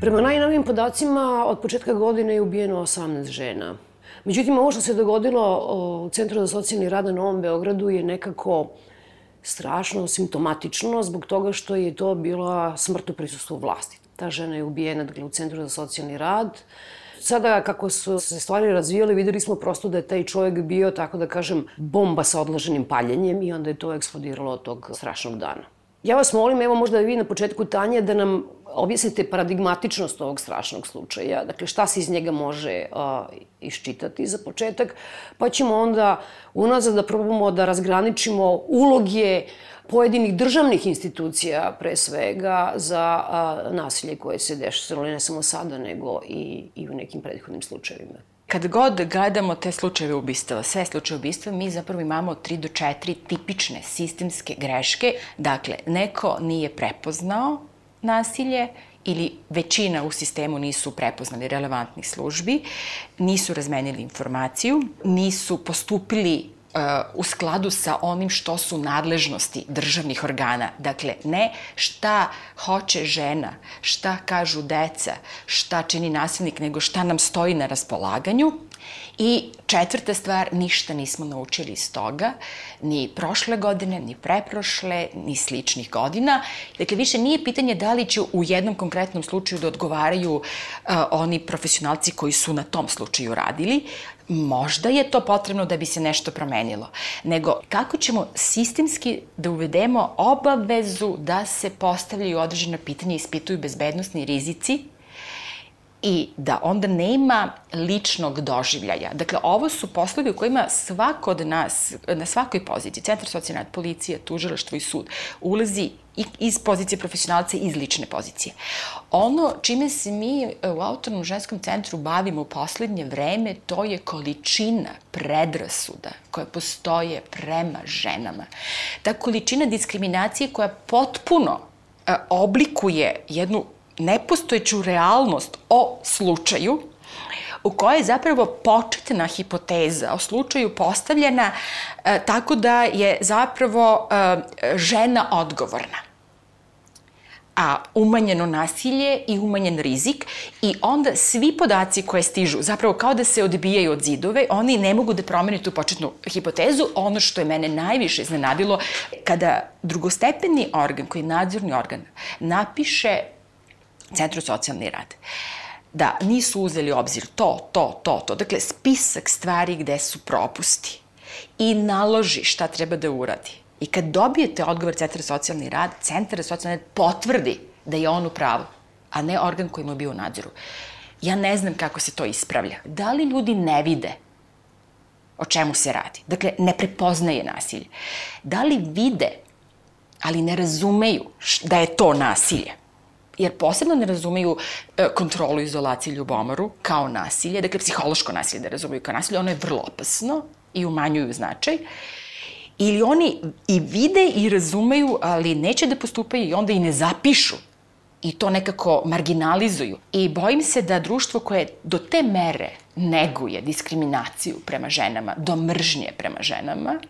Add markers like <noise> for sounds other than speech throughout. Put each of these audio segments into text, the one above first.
Prema najnovijim podacima, od početka godine je ubijeno 18 žena. Međutim, ovo što se dogodilo u Centru za socijalni rad na Novom Beogradu je nekako strašno simptomatično zbog toga što je to bila smrt u prisustvu vlasti. Ta žena je ubijena dakle, u Centru za socijalni rad. Sada, kako su se stvari razvijale, videli smo prosto da je taj čovjek bio, tako da kažem, bomba sa odloženim paljenjem i onda je to eksplodiralo od tog strašnog dana. Ja vas molim, evo možda vi na početku Tanja, da nam objasnite paradigmatičnost ovog strašnog slučaja. Dakle, šta se iz njega može a, iščitati za početak, pa ćemo onda unazad da probamo da razgraničimo uloge pojedinih državnih institucija, pre svega, za a, nasilje koje se dešava ne samo sada, nego i, i u nekim prethodnim slučajevima. Kad god gledamo te slučajeve ubistava, sve slučaje ubistva, mi zapravo imamo 3 do 4 tipične sistemske greške. Dakle, neko nije prepoznao nasilje ili većina u sistemu nisu prepoznali relevantnih službi, nisu razmenili informaciju, nisu postupili u skladu sa onim što su nadležnosti državnih organa. Dakle, ne šta hoće žena, šta kažu deca, šta čini nasilnik, nego šta nam stoji na raspolaganju. I četvrta stvar, ništa nismo naučili iz toga, ni prošle godine, ni preprošle, ni sličnih godina. Dakle, više nije pitanje da li će u jednom konkretnom slučaju da odgovaraju uh, oni profesionalci koji su na tom slučaju radili, možda je to potrebno da bi se nešto promenilo, nego kako ćemo sistemski da uvedemo obavezu da se postavljaju određena pitanja i ispituju bezbednostni rizici i da onda nema ličnog doživljaja. Dakle, ovo su poslovi u kojima svako od nas, na svakoj poziciji, centar socijalne policija, tužilaštvo i sud, ulazi iz pozicije profesionalca i iz lične pozicije. Ono čime se mi u Autonomnom ženskom centru bavimo u poslednje vreme, to je količina predrasuda koja postoje prema ženama. Ta količina diskriminacije koja potpuno oblikuje jednu nepostojeću realnost o slučaju u kojoj je zapravo početna hipoteza o slučaju postavljena e, tako da je zapravo e, žena odgovorna a umanjeno nasilje i umanjen rizik i onda svi podaci koje stižu, zapravo kao da se odbijaju od zidove, oni ne mogu da promene tu početnu hipotezu. Ono što je mene najviše iznenadilo, kada drugostepeni organ, koji je nadzorni organ, napiše Centru socijalni rad da nisu uzeli obzir to, to, to, to. Dakle, spisak stvari gde su propusti i naloži šta treba da uradi. I kad dobijete odgovor Centra socijalni rad, Centar socijalni rad potvrdi da je on u pravu, a ne organ koji mu je bio u nadzoru. Ja ne znam kako se to ispravlja. Da li ljudi ne vide o čemu se radi? Dakle, ne prepoznaje nasilje. Da li vide, ali ne razumeju da je to nasilje? Jer posebno ne razumeju e, kontrolu, izolaciju, ljubomoru kao nasilje, dakle psihološko nasilje da razumeju kao nasilje, ono je vrlo opasno i umanjuju značaj. Ili oni i vide i razumeju, ali neće da postupaju i onda i ne zapišu i to nekako marginalizuju. I bojim se da društvo koje do te mere neguje diskriminaciju prema ženama, do mržnje prema ženama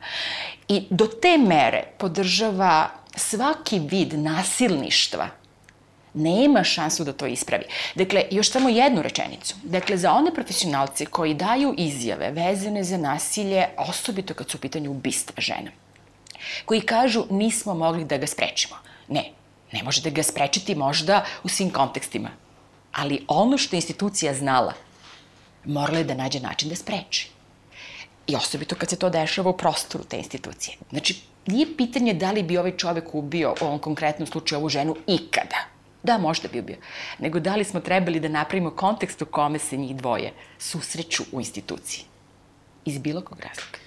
i do te mere podržava svaki vid nasilništva nema šansu da to ispravi. Dakle, još samo jednu rečenicu. Dakle, za one profesionalce koji daju izjave vezane za nasilje, osobito kad su u pitanju ubistva žena, koji kažu nismo mogli da ga sprečimo. Ne, ne možete ga sprečiti možda u svim kontekstima. Ali ono što je institucija znala, morala je da nađe način da spreči. I osobito kad se to dešava u prostoru te institucije. Znači, nije pitanje da li bi ovaj čovek ubio u ovom konkretnom slučaju ovu ženu ikada Da, možda bi bio. Nego da li smo trebali da napravimo kontekst u kome se njih dvoje susreću u instituciji. Iz bilo kog razloga.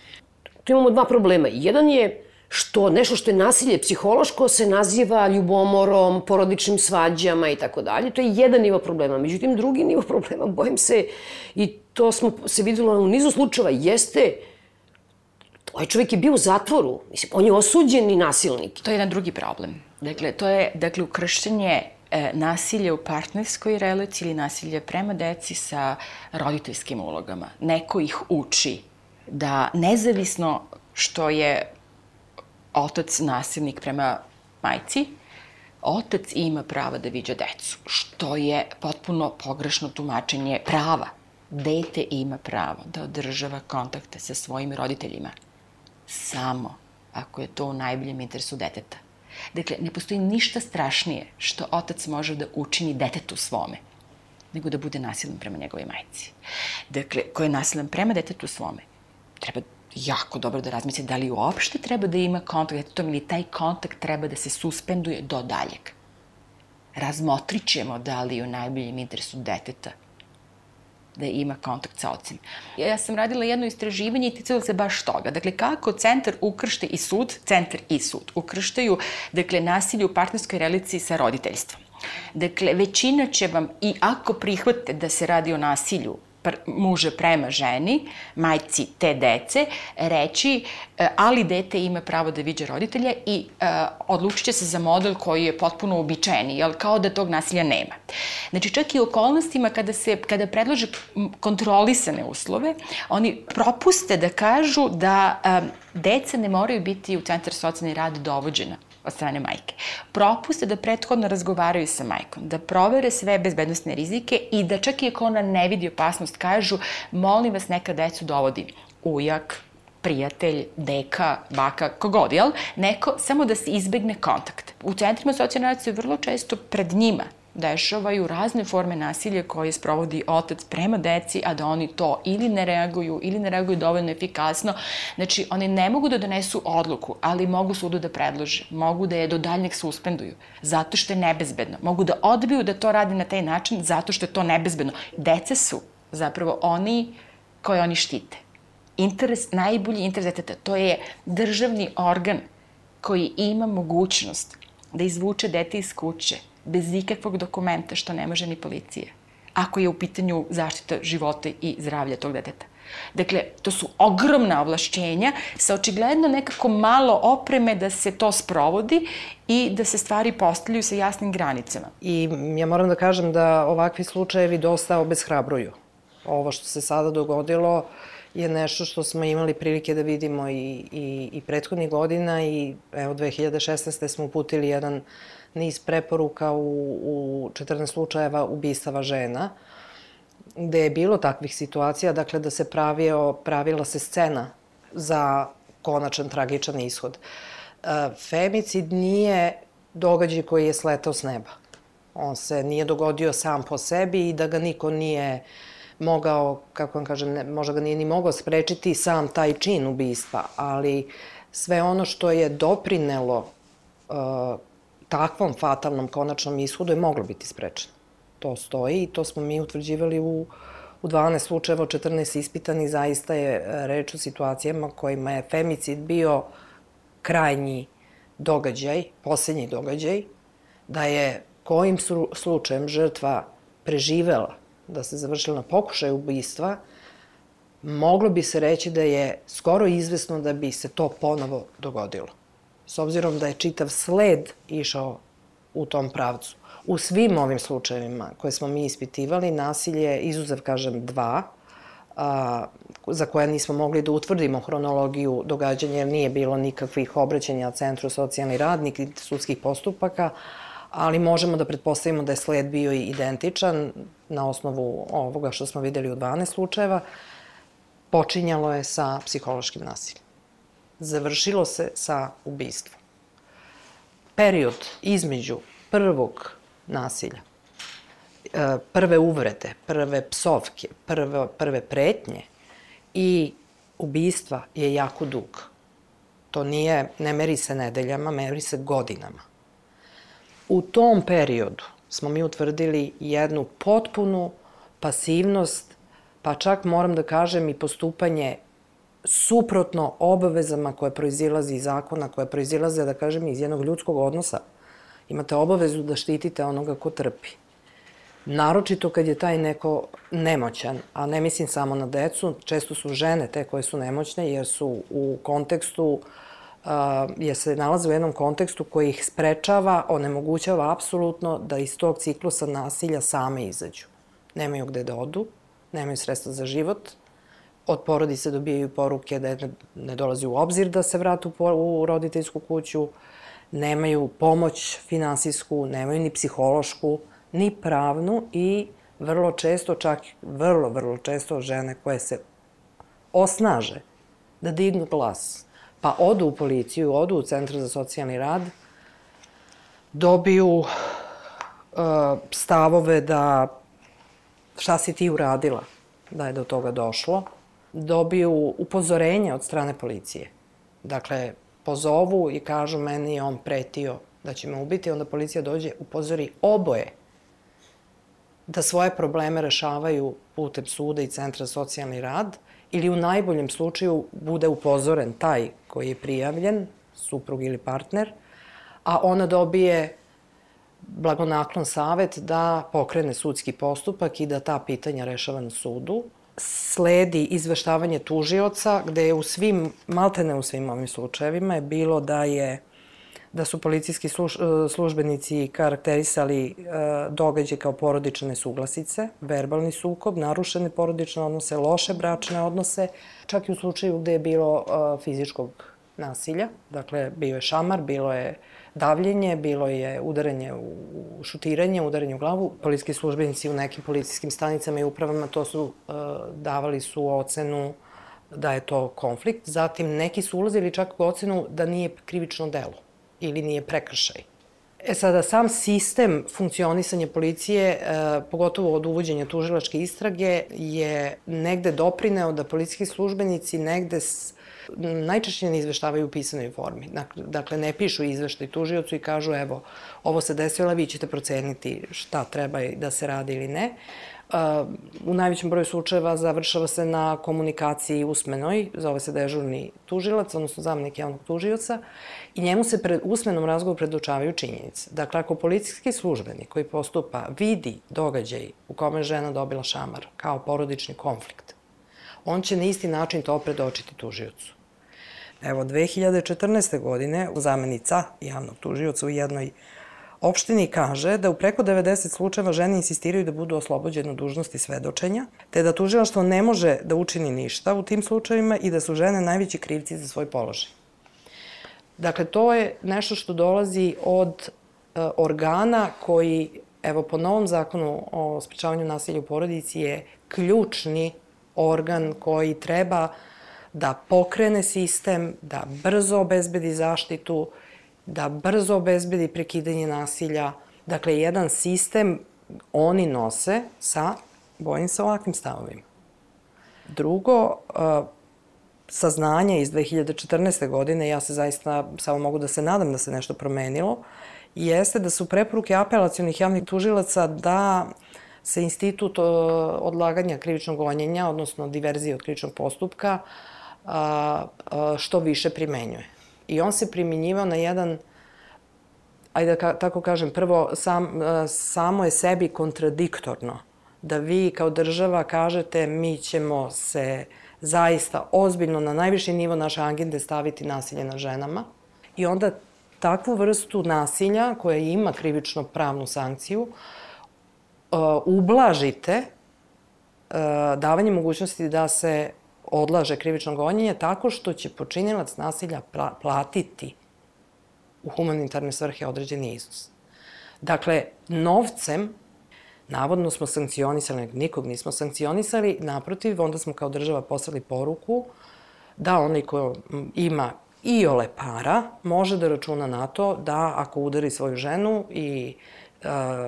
Tu imamo dva problema. Jedan je što nešto što je nasilje psihološko se naziva ljubomorom, porodičnim svađama i tako dalje. To je jedan nivo problema. Međutim, drugi nivo <laughs> problema, bojim se, i to smo se videlo u nizu slučajeva, jeste ovaj čovjek je bio u zatvoru. Mislim, on je osuđeni nasilnik. To je jedan drugi problem. Dakle, to je dakle, ukršćenje e, nasilje u partnerskoj relaciji ili nasilje prema deci sa roditeljskim ulogama. Neko ih uči da nezavisno što je otac nasilnik prema majci, otac ima prava da viđa decu, što je potpuno pogrešno tumačenje prava. Dete ima pravo da održava kontakte sa svojim roditeljima samo ako je to u najboljem interesu deteta. Dakle, ne postoji ništa strašnije što otac može da učini detetu svome, nego da bude nasilan prema njegovoj majici. Dakle, ko je nasilan prema detetu svome, treba jako dobro da razmisli da li uopšte treba da ima kontakt detetom ili taj kontakt treba da se suspenduje do daljeg. Razmotrit ćemo da li je u najboljem interesu deteta da ima kontakt sa ocem. Ja sam radila jedno istraživanje i ticalo se baš toga. Dakle, kako centar ukršte i sud, centar i sud, ukrštaju dakle, nasilje u partnerskoj relaciji sa roditeljstvom. Dakle, većina će vam, i ako prihvate da se radi o nasilju muže prema ženi, majci te dece, reći e, ali dete ima pravo da viđe roditelja i uh, odlučit će se za model koji je potpuno uobičajeni, jel kao da tog nasilja nema. Znači čak i u okolnostima kada se kada predlože kontrolisane uslove, oni propuste da kažu da um, deca ne moraju biti u centar socijalni rad dovođena od strane majke. Propuste da prethodno razgovaraju sa majkom, da provere sve bezbednostne rizike i da čak i ako ona ne vidi opasnost, kažu, molim vas, neka decu dovodi ujak, prijatelj, deka, baka, kogod, jel? Neko, samo da se izbegne kontakt. U centrima socijalne vrlo često pred njima dešavaju razne forme nasilja koje sprovodi otac prema deci, a da oni to ili ne reaguju, ili ne reaguju dovoljno efikasno. Znači, oni ne mogu da donesu odluku, ali mogu sudu da predlože, mogu da je do daljnjeg suspenduju, zato što je nebezbedno. Mogu da odbiju da to radi na taj način, zato što je to nebezbedno. Dece su zapravo oni koje oni štite. Interes, najbolji interes deteta, to je državni organ koji ima mogućnost da izvuče dete iz kuće, bez ikakvog dokumenta, što ne može ni policija, ako je u pitanju zaštita života i zdravlja tog deteta. Dakle, to su ogromna ovlašćenja sa očigledno nekako malo opreme da se to sprovodi i da se stvari postavljaju sa jasnim granicama. I ja moram da kažem da ovakvi slučajevi dosta obezhrabruju. Ovo što se sada dogodilo je nešto što smo imali prilike da vidimo i, i, i prethodnih godina i evo 2016. smo uputili jedan uh, niz preporuka u, u 14 slučajeva ubistava žena, gde je bilo takvih situacija, dakle da se pravio, pravila se scena za konačan tragičan ishod. E, femicid nije događaj koji je sletao s neba. On se nije dogodio sam po sebi i da ga niko nije mogao, kako vam kažem, ne, možda ga nije ni mogao sprečiti sam taj čin ubistva, ali sve ono što je doprinelo uh, takvom fatalnom konačnom ishodu je moglo biti sprečeno. To stoji i to smo mi utvrđivali u, u 12 slučajeva, 14 ispitani, zaista je e, reč o situacijama kojima je femicid bio krajnji događaj, poslednji događaj, da je kojim slučajem žrtva preživela, da se završila na pokušaj ubistva, moglo bi se reći da je skoro izvesno da bi se to ponovo dogodilo s obzirom da je čitav sled išao u tom pravcu. U svim ovim slučajevima koje smo mi ispitivali, nasilje, izuzev, kažem, dva, a, za koje nismo mogli da utvrdimo hronologiju događanja, jer nije bilo nikakvih obraćanja Centru socijalni rad, niti sudskih postupaka, ali možemo da pretpostavimo da je sled bio i identičan na osnovu ovoga što smo videli u 12 slučajeva. Počinjalo je sa psihološkim nasiljem završilo se sa ubistvom. Period između prvog nasilja, e, prve uvrede, prve psovke, prve, prve pretnje i ubistva je jako dug. To nije, ne meri se nedeljama, meri se godinama. U tom periodu smo mi utvrdili jednu potpunu pasivnost, pa čak moram da kažem i postupanje suprotno obavezama koje proizilazi iz zakona, koje proizilaze, da kažem, iz jednog ljudskog odnosa. Imate obavezu da štitite onoga ko trpi. Naročito kad je taj neko nemoćan, a ne mislim samo na decu, često su žene te koje su nemoćne jer su u kontekstu uh, jer se nalaze u jednom kontekstu koji ih sprečava, onemogućava apsolutno da iz tog ciklusa nasilja same izađu. Nemaju gde da odu, nemaju sredstva za život, od porodice dobijaju poruke da ne, dolazi u obzir da se vratu u roditeljsku kuću, nemaju pomoć finansijsku, nemaju ni psihološku, ni pravnu i vrlo često, čak vrlo, vrlo često žene koje se osnaže da dignu glas, pa odu u policiju, odu u centar za socijalni rad, dobiju uh, stavove da šta si ti uradila da je do toga došlo, dobiju upozorenje od strane policije. Dakle, pozovu i kažu meni je on pretio da će me ubiti, onda policija dođe, upozori oboje da svoje probleme rešavaju putem suda i centra socijalni rad ili u najboljem slučaju bude upozoren taj koji je prijavljen, suprug ili partner, a ona dobije blagonaklon savet da pokrene sudski postupak i da ta pitanja rešava na sudu. Sledi izveštavanje tužioca, gde je u svim, maltene u svim ovim slučajevima je bilo da je da su policijski služ, e, službenici karakterisali e, događaj kao porodične nesuglasice, verbalni sukob, narušene porodične odnose, loše bračne odnose, čak i u slučaju gde je bilo e, fizičkog nasilja. Dakle, bio je šamar, bilo je davljenje, bilo je udaranje u šutiranje, udaranje u glavu. Policijski službenici u nekim policijskim stanicama i upravama to su davali su ocenu da je to konflikt. Zatim neki su ulazili čak u ocenu da nije krivično delo ili nije prekršaj. E sada, sam sistem funkcionisanja policije, e, pogotovo od uvođenja tužilačke istrage, je negde doprineo da policijski službenici negde s, najčešće ne izveštavaju u pisanoj formi. Dakle, ne pišu izveštaj tužiocu i kažu, evo, ovo se desilo, vi ćete proceniti šta treba da se radi ili ne u najvećem broju slučajeva završava se na komunikaciji usmenoj, zove se dežurni tužilac, odnosno zamenik javnog tužioca, i njemu se pred usmenom razgovoru predučavaju činjenice. Dakle, ako policijski službenik koji postupa vidi događaj u kome žena dobila šamar kao porodični konflikt, on će na isti način to predočiti tužiocu. Evo, 2014. godine zamenica javnog tužioca u jednoj opštini kaže da u preko 90 slučajeva žene insistiraju da budu oslobođene dužnosti svedočenja, te da tužilaštvo ne može da učini ništa u tim slučajevima i da su žene najveći krivci za svoj položaj. Dakle, to je nešto što dolazi od e, organa koji, evo, po novom zakonu o sprečavanju nasilja u porodici je ključni organ koji treba da pokrene sistem, da brzo obezbedi zaštitu, da brzo obezbedi prekidanje nasilja. Dakle, jedan sistem oni nose sa, bojim se, ovakvim stavovima. Drugo, uh, saznanje iz 2014. godine, ja se zaista samo mogu da se nadam da se nešto promenilo, jeste da su preporuke apelacijonih javnih tužilaca da se institut uh, odlaganja krivičnog gonjenja, odnosno diverzije od krivičnog postupka, uh, što više primenjuje. I on se primjenjivao na jedan, ajde da tako kažem, prvo sam, e, samo je sebi kontradiktorno da vi kao država kažete mi ćemo se zaista ozbiljno na najviši nivo naše agende staviti nasilje na ženama i onda takvu vrstu nasilja koja ima krivično pravnu sankciju uh, ublažite uh, davanje mogućnosti da se odlaže krivično gonjenje tako što će počinilac nasilja platiti u humanitarne svrhe određeni iznos. Dakle, novcem, navodno smo sankcionisali, nikog nismo sankcionisali, naprotiv, onda smo kao država poslali poruku da onaj ko ima i ole para može da računa na to da ako udari svoju ženu i Uh,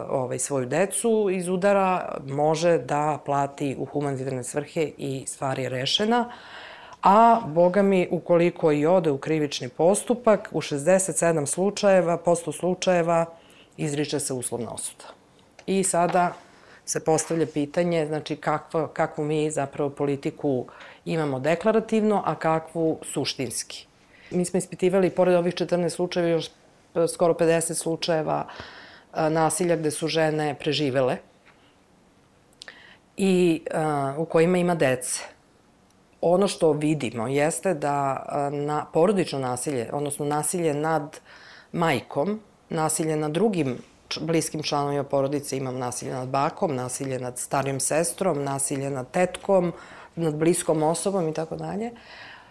ovaj, svoju decu iz udara, može da plati u humanitarne svrhe i stvar je rešena. A, boga mi, ukoliko i ode u krivični postupak, u 67 slučajeva, posto slučajeva, izriče se uslovna osuda. I sada se postavlja pitanje, znači, kakva, kakvu mi zapravo politiku imamo deklarativno, a kakvu suštinski. Mi smo ispitivali, pored ovih 14 slučajeva, još skoro 50 slučajeva uh, nasilja gde su žene preživele i u kojima ima dece. Ono što vidimo jeste da na porodično nasilje, odnosno nasilje nad majkom, nasilje nad drugim bliskim članovima porodice, imam nasilje nad bakom, nasilje nad starijom sestrom, nasilje nad tetkom, nad bliskom osobom i tako dalje,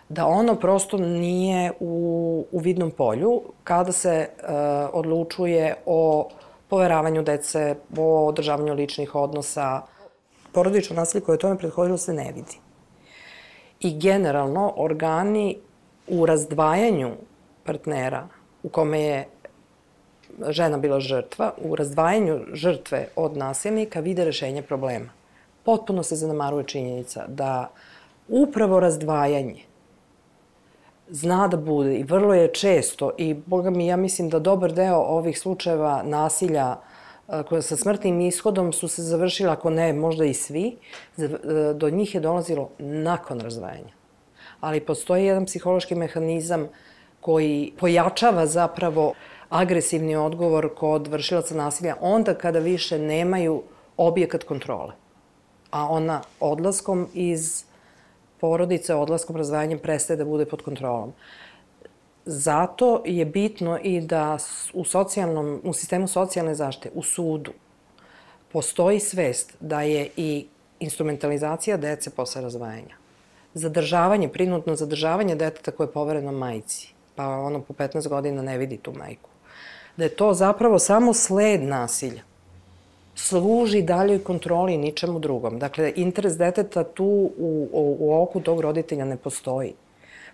da ono prosto nije u, u vidnom polju kada se uh, odlučuje o poveravanju dece, o održavanju ličnih odnosa. Porodično nasilje koje tome prethodilo se ne vidi. I generalno organi u razdvajanju partnera u kome je žena bila žrtva, u razdvajanju žrtve od nasilnika vide rešenje problema. Potpuno se zanemaruje činjenica da upravo razdvajanje zna da bude i vrlo je često i boga mi ja mislim da dobar deo ovih slučajeva nasilja koja sa smrtnim ishodom su se završila, ako ne možda i svi, e, do njih je dolazilo nakon razdvajanja. Ali postoji jedan psihološki mehanizam koji pojačava zapravo agresivni odgovor kod vršilaca nasilja onda kada više nemaju objekat kontrole. A ona odlaskom iz porodice, odlaskom, razdvajanjem prestaje da bude pod kontrolom. Zato je bitno i da u, socijalnom, u sistemu socijalne zaštite, u sudu, postoji svest da je i instrumentalizacija dece posle razvajanja. Zadržavanje, prinutno zadržavanje deteta koje je povereno majci, pa ono po 15 godina ne vidi tu majku da je to zapravo samo sled nasilja. Služi daljoj kontroli i ničemu drugom. Dakle, interes deteta tu u, u, u oku tog roditelja ne postoji.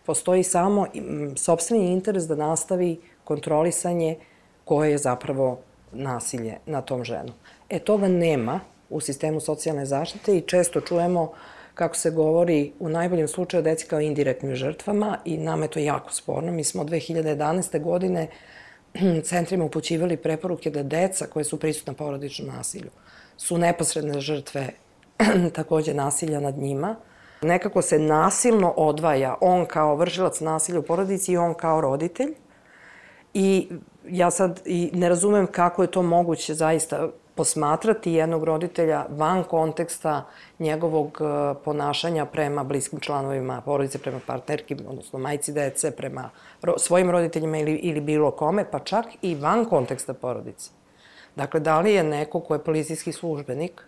Postoji samo sobstveni interes da nastavi kontrolisanje koje je zapravo nasilje na tom ženu. E, toga nema u sistemu socijalne zaštite i često čujemo kako se govori u najboljem slučaju deci kao indirektnim žrtvama i nama je to jako sporno. Mi smo od 2011. godine <clears throat> centrima upućivali preporuke da deca koje su prisutna porodičnom nasilju su neposredne žrtve <clears throat> takođe nasilja nad njima. Nekako se nasilno odvaja on kao vršilac nasilja u porodici i on kao roditelj. I ja sad i ne razumem kako je to moguće zaista posmatrati jednog roditelja van konteksta njegovog e, ponašanja prema bliskim članovima porodice, prema partnerki, odnosno majci dece, prema ro svojim roditeljima ili, ili bilo kome, pa čak i van konteksta porodice. Dakle, da li je neko ko je policijski službenik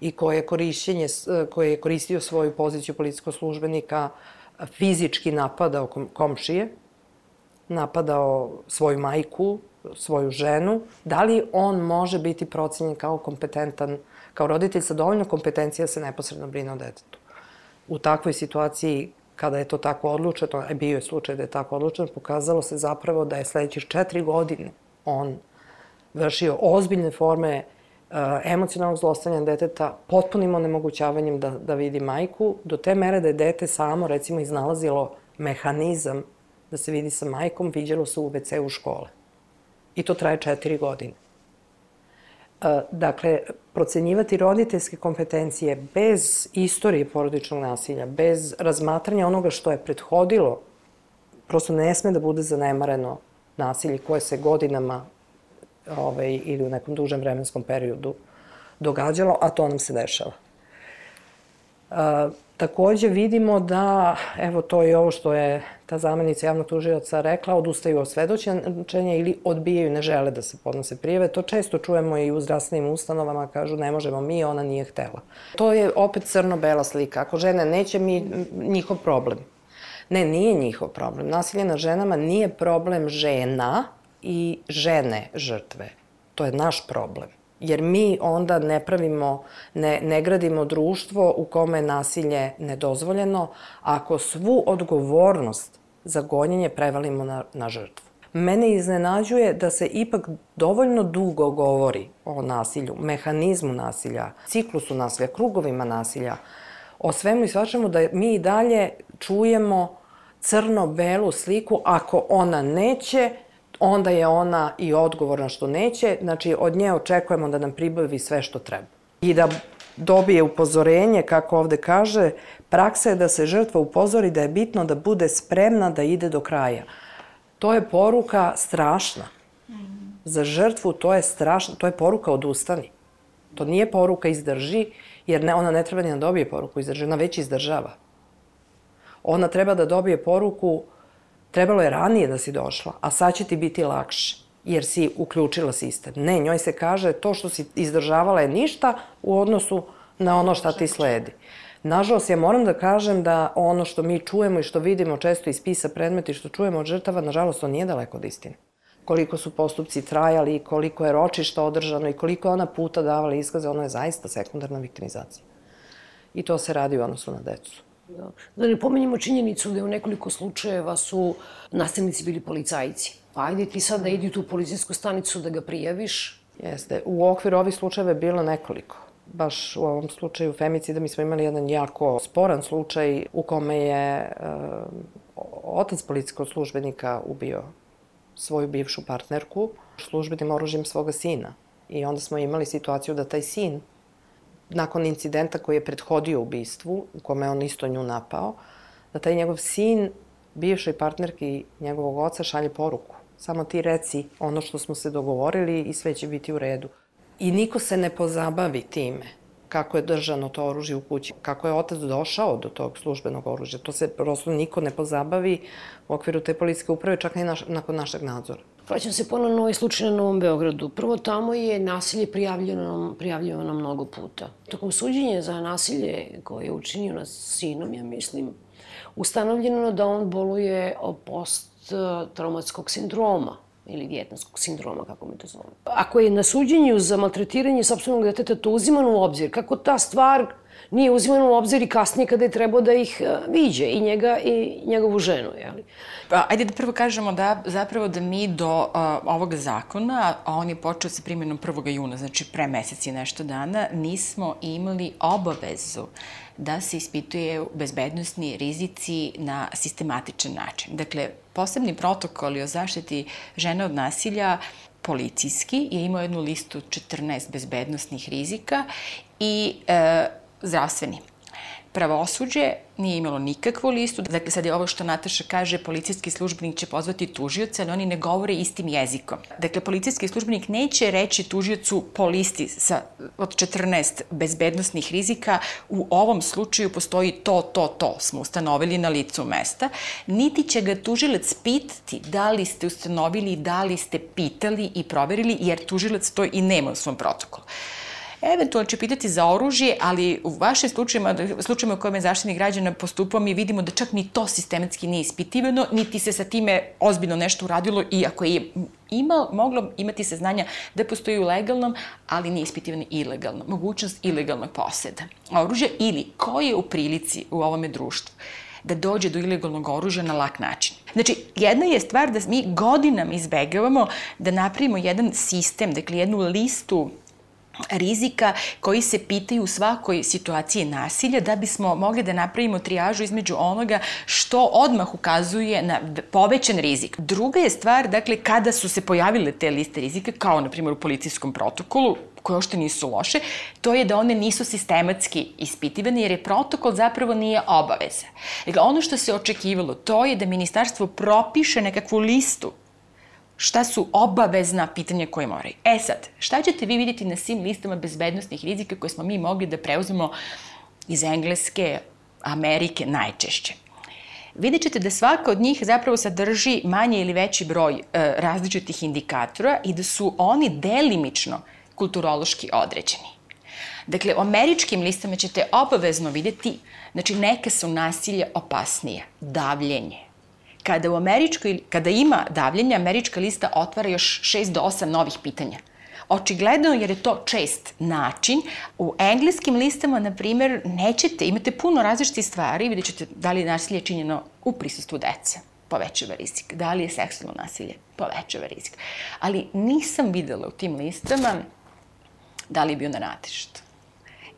i ko je, korišćenje, e, ko je koristio svoju poziciju policijskog službenika fizički napadao komšije, napadao svoju majku, svoju ženu, da li on može biti procenjen kao kompetentan, kao roditelj sa dovoljno kompetencija da se neposredno brine o detetu. U takvoj situaciji, kada je to tako odlučeno, a bio je slučaj da je tako odlučeno, pokazalo se zapravo da je sledećih četiri godine on vršio ozbiljne forme uh, emocionalnog zlostavljanja deteta, potpunim onemogućavanjem da, da vidi majku, do te mere da je dete samo, recimo, iznalazilo mehanizam da se vidi sa majkom, viđalo se u WC u škole. I to traje četiri godine. E, dakle, procenjivati roditeljske kompetencije bez istorije porodičnog nasilja, bez razmatranja onoga što je prethodilo, prosto ne sme da bude zanemareno nasilje koje se godinama ovaj, ili u nekom dužem vremenskom periodu događalo, a to nam se dešava. Takođe vidimo da, evo to je ovo što je ta zamenica javnog tužioca rekla, odustaju od svedočenja ili odbijaju, ne žele da se podnose prijeve. To često čujemo i u zdravstvenim ustanovama, kažu ne možemo mi, ona nije htela. To je opet crno-bela slika. Ako žene neće, mi, njihov problem. Ne, nije njihov problem. Nasilje na ženama nije problem žena i žene žrtve. To je naš problem jer mi onda ne pravimo, ne, ne gradimo društvo u kome je nasilje nedozvoljeno ako svu odgovornost za gonjenje prevalimo na, na žrtvu. Mene iznenađuje da se ipak dovoljno dugo govori o nasilju, mehanizmu nasilja, ciklusu nasilja, krugovima nasilja, o svemu i svačemu da mi i dalje čujemo crno-belu sliku, ako ona neće, onda je ona i odgovorna što neće, znači od nje očekujemo da nam pribavi sve što treba. I da dobije upozorenje, kako ovde kaže, praksa je da se žrtva upozori da je bitno da bude spremna da ide do kraja. To je poruka strašna. Za žrtvu to je strašno, to je poruka odustani. To nije poruka izdrži, Jer ne, ona ne treba ni da dobije poruku iz države, ona već izdržava. Ona treba da dobije poruku, trebalo je ranije da si došla, a sad će ti biti lakše jer si uključila sistem. Ne, njoj se kaže to što si izdržavala je ništa u odnosu na ono šta ti sledi. Nažalost, ja moram da kažem da ono što mi čujemo i što vidimo često iz spisa predmeta i što čujemo od žrtava, nažalost, to nije daleko od istine. Koliko su postupci trajali, koliko je ročišta održano i koliko je ona puta davala izkaze, ono je zaista sekundarna viktimizacija. I to se radi u odnosu na decu. Da. da ne pomenjamo činjenicu da je u nekoliko slučajeva su nastavnici bili policajci. Pa ajde ti sad da idi tu policijsku stanicu da ga prijaviš. Jeste. U okviru ovih slučajeva je bilo nekoliko baš u ovom slučaju femicida mi smo imali jedan jako sporan slučaj u kome je uh, otac policijskog službenika ubio svoju bivšu partnerku službenim oružjem svoga sina. I onda smo imali situaciju da taj sin, nakon incidenta koji je prethodio ubistvu, u kome on isto nju napao, da taj njegov sin bivšoj partnerki njegovog oca šalje poruku. Samo ti reci ono što smo se dogovorili i sve će biti u redu. I niko se ne pozabavi time kako je držano to oružje u kući, kako je otac došao do tog službenog oružja. To se prosto niko ne pozabavi u okviru te policijske uprave, čak i naš, nakon našeg nadzora. Vraćam se ponovno na ovaj slučaj na Novom Beogradu. Prvo, tamo je nasilje prijavljeno, prijavljeno mnogo puta. Tokom suđenja za nasilje koje je učinio nad sinom, ja mislim, ustanovljeno da on boluje o post-traumatskog sindroma ili vjetnanskog sindroma, kako mi to zovemo. Ako je na suđenju za maltretiranje sobstvenog deteta to uzimano u obzir, kako ta stvar nije uzimano u obzir i kasnije kada je trebao da ih uh, viđe, i njega i njegovu ženu, jeli? Pa, ajde da prvo kažemo da zapravo da mi do uh, ovog zakona, a on je počeo sa primjenom 1. juna, znači pre meseci nešto dana, nismo imali obavezu da se ispituje bezbednostni rizici na sistematičan način. Dakle, posebni protokoli o zaštiti žene od nasilja policijski je imao jednu listu 14 bezbednostnih rizika i e, zdravstveni pravosuđe nije imalo nikakvu listu. Dakle, sad je ovo što Nataša kaže, policijski službenik će pozvati tužioca, ali oni ne govore istim jezikom. Dakle, policijski službenik neće reći tužiocu po listi sa, od 14 bezbednostnih rizika, u ovom slučaju postoji to, to, to, smo ustanovili na licu mesta, niti će ga tužilac pitati da li ste ustanovili, da li ste pitali i proverili, jer tužilac to i nema u svom protokolu. Eventualno će pitati za oružje, ali u vašim slučajima, slučajima u kojima je zaštitnik građana postupao, mi vidimo da čak ni to sistematski nije ispitivano, niti se sa time ozbiljno nešto uradilo, iako je ima, moglo imati saznanja da postoji u legalnom, ali nije ispitivano ilegalno. Mogućnost ilegalnog poseda oružja ili ko je u prilici u ovome društvu da dođe do ilegalnog oružja na lak način. Znači, jedna je stvar da mi godinama izbegavamo da napravimo jedan sistem, dakle jednu listu rizika koji se pitaju u svakoj situaciji nasilja da bismo mogli da napravimo trijažu između onoga što odmah ukazuje na povećan rizik. Druga je stvar, dakle, kada su se pojavile te liste rizika, kao na primjer u policijskom protokolu, koje ošte nisu loše, to je da one nisu sistematski ispitivane, jer je protokol zapravo nije obaveza. Dakle, ono što se očekivalo, to je da ministarstvo propiše nekakvu listu šta su obavezna pitanja koje moraju. E sad, šta ćete vi vidjeti na svim listama bezbednostnih rizika koje smo mi mogli da preuzmemo iz Engleske, Amerike najčešće? Vidjet ćete da svaka od njih zapravo sadrži manje ili veći broj e, različitih indikatora i da su oni delimično kulturološki određeni. Dakle, u američkim listama ćete obavezno vidjeti, znači neke su nasilje opasnije, davljenje, kada u američkoj, kada ima davljenja, američka lista otvara još 6 do 8 novih pitanja. Očigledno jer je to čest način. U engleskim listama, na primer, nećete, imate puno različitih stvari, vidjet ćete da li je nasilje činjeno u prisustvu dece povećava rizik. Da li je seksualno nasilje? Povećava rizik. Ali nisam videla u tim listama da li je bio na ratištu.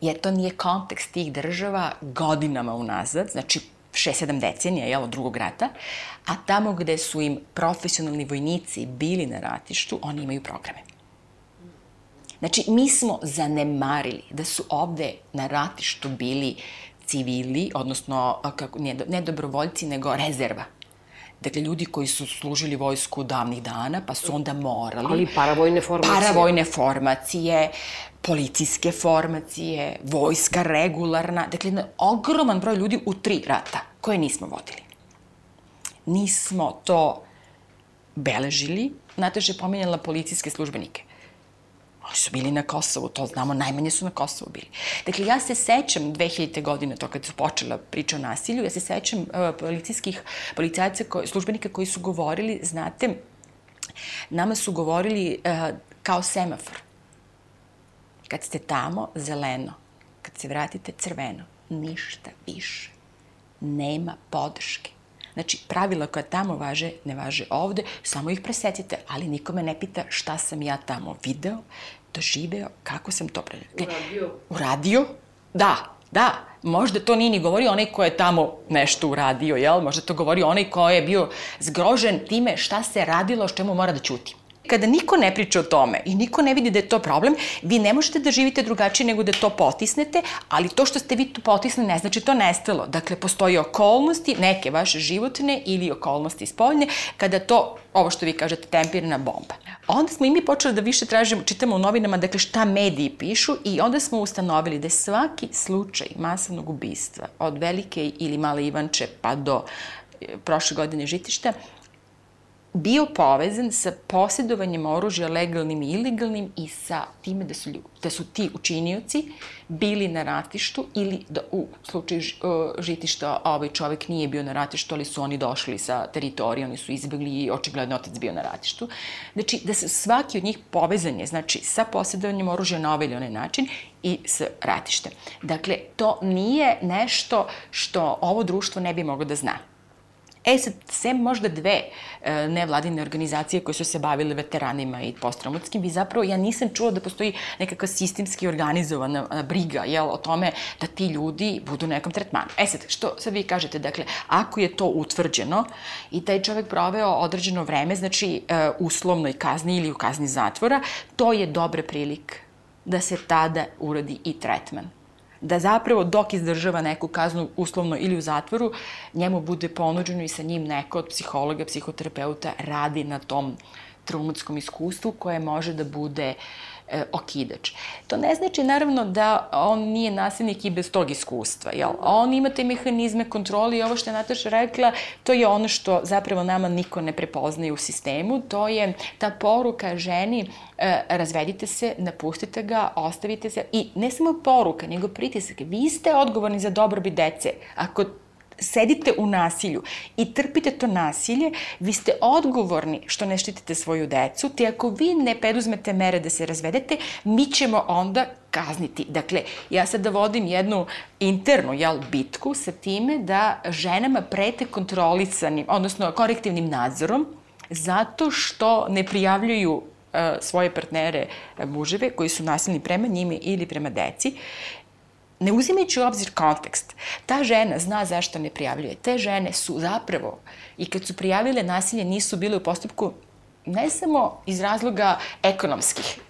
Jer to nije kontekst tih država godinama unazad, znači 6-7 decenija, jel, od drugog rata, a tamo gde su im profesionalni vojnici bili na ratištu, oni imaju programe. Znači, mi smo zanemarili da su ovde na ratištu bili civili, odnosno kako, ne, ne dobrovoljci, nego rezerva. Dakle, ljudi koji su služili vojsku davnih dana, pa su onda morali... Ali paravojne formacije. Paravojne formacije, policijske formacije, vojska regularna. Dakle, jedan ogroman broj ljudi u tri rata koje nismo vodili. Nismo to beležili. Nataša je pominjala policijske službenike. Oni su bili na Kosovu, to znamo, najmanje su na Kosovu bili. Dakle, ja se sećam 2000. godine, to kad su počela priča o nasilju, ja se sećam uh, policijskih policajaca, službenika koji su govorili, znate, nama su govorili uh, kao semafor. Kad ste tamo, zeleno. Kad se vratite, crveno. Ništa više. Nema podrške. Znači, pravila koja tamo važe, ne važe ovde, samo ih presetite, ali nikome ne pita šta sam ja tamo video, doživeo, kako sam to pre... Uradio. Uradio? Da, da. Možda to nije ni govorio onaj ko je tamo nešto uradio, jel? Možda to govori onaj ko je bio zgrožen time šta se radilo, s čemu mora da ćuti. Kada niko ne priča o tome i niko ne vidi da je to problem, vi ne možete da živite drugačije nego da to potisnete, ali to što ste vi to potisnili ne znači to nestalo. Dakle, postoji okolnosti, neke vaše životne ili okolnosti spoljne, kada to, ovo što vi kažete, tempirana bomba. Onda smo i mi počeli da više tražimo, čitamo u novinama, dakle šta mediji pišu i onda smo ustanovili da je svaki slučaj masovnog ubistva, od velike ili male Ivanče pa do e, prošle godine žitišta, bio povezan sa posjedovanjem oružja legalnim i ilegalnim i sa time da su, da su ti učinioci bili na ratištu ili da u slučaju žitišta ovaj čovek nije bio na ratištu, ali su oni došli sa teritorije, oni su izbegli i očigledno otac bio na ratištu. Znači, da se svaki od njih povezan je, znači, sa posjedovanjem oružja na ovaj ili onaj način i s ratištem. Dakle, to nije nešto što ovo društvo ne bi moglo da zna. E sad, sem možda dve e, nevladine organizacije koje su se bavile veteranima i posttraumatskim, vi zapravo, ja nisam čula da postoji nekakva sistemski organizovana e, briga, jel, o tome da ti ljudi budu u nekom tretmanu. E sad, što sad vi kažete, dakle, ako je to utvrđeno i taj čovek proveo određeno vreme, znači e, uslovnoj kazni ili u kazni zatvora, to je dobra prilika da se tada uradi i tretman da zapravo dok izdržava neku kaznu uslovno ili u zatvoru, njemu bude ponuđeno i sa njim neko od psihologa, psihoterapeuta radi na tom traumatskom iskustvu koje može da bude e, okidač. To ne znači naravno da on nije nasilnik i bez tog iskustva, jel? On ima te mehanizme kontrole i ovo što je Nataša rekla, to je ono što zapravo nama niko ne prepoznaje u sistemu, to je ta poruka ženi e, razvedite se, napustite ga, ostavite se i ne samo poruka, nego pritisak. Vi ste odgovorni za dobrobit dece. Ako sedite u nasilju i trpite to nasilje, vi ste odgovorni što ne štitite svoju decu, te ako vi ne preduzmete mere da se razvedete, mi ćemo onda kazniti. Dakle, ja sad da vodim jednu internu jel, bitku sa time da ženama prete kontrolisanim, odnosno korektivnim nadzorom, zato što ne prijavljuju e, svoje partnere e, muževe koji su nasilni prema njime ili prema deci ne uzimajući u obzir kontekst, ta žena zna zašto ne prijavljuje. Te žene su zapravo, i kad su prijavile nasilje, nisu bile u postupku ne samo iz razloga ekonomskih,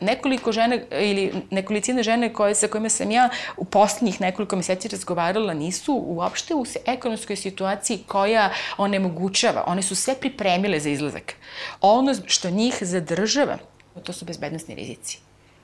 nekoliko žene ili nekolicine žene koje, sa kojima sam ja u poslednjih nekoliko meseci razgovarala nisu uopšte u ekonomskoj situaciji koja onemogućava. One su sve pripremile za izlazak. Ono što njih zadržava, to su bezbednostni rizici.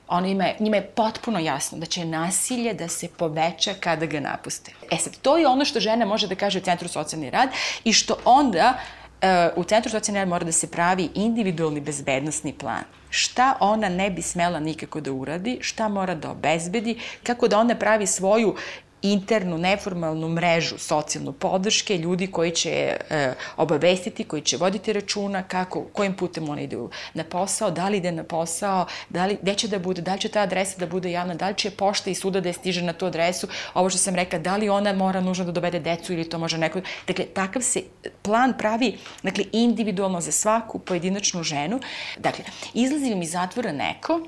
Ono ima, njima je potpuno jasno da će nasilje da se poveća kada ga napuste. E sad, to je ono što žena može da kaže u Centru socijalni rad i što onda e, u Centru socijalni rad mora da se pravi individualni bezbednostni plan. Šta ona ne bi smela nikako da uradi, šta mora da obezbedi, kako da ona pravi svoju internu, neformalnu mrežu socijalnu podrške, ljudi koji će e, obavestiti, koji će voditi računa kako, kojim putem ona ide na posao, da li ide na posao, da li, gde će da bude, da li će ta adresa da bude javna, da li će pošta i suda da je stiže na tu adresu, ovo što sam rekla, da li ona mora nužno da dovede decu ili to može neko... Dakle, takav se plan pravi, dakle, individualno za svaku pojedinačnu ženu. Dakle, izlazi mi iz zatvora neko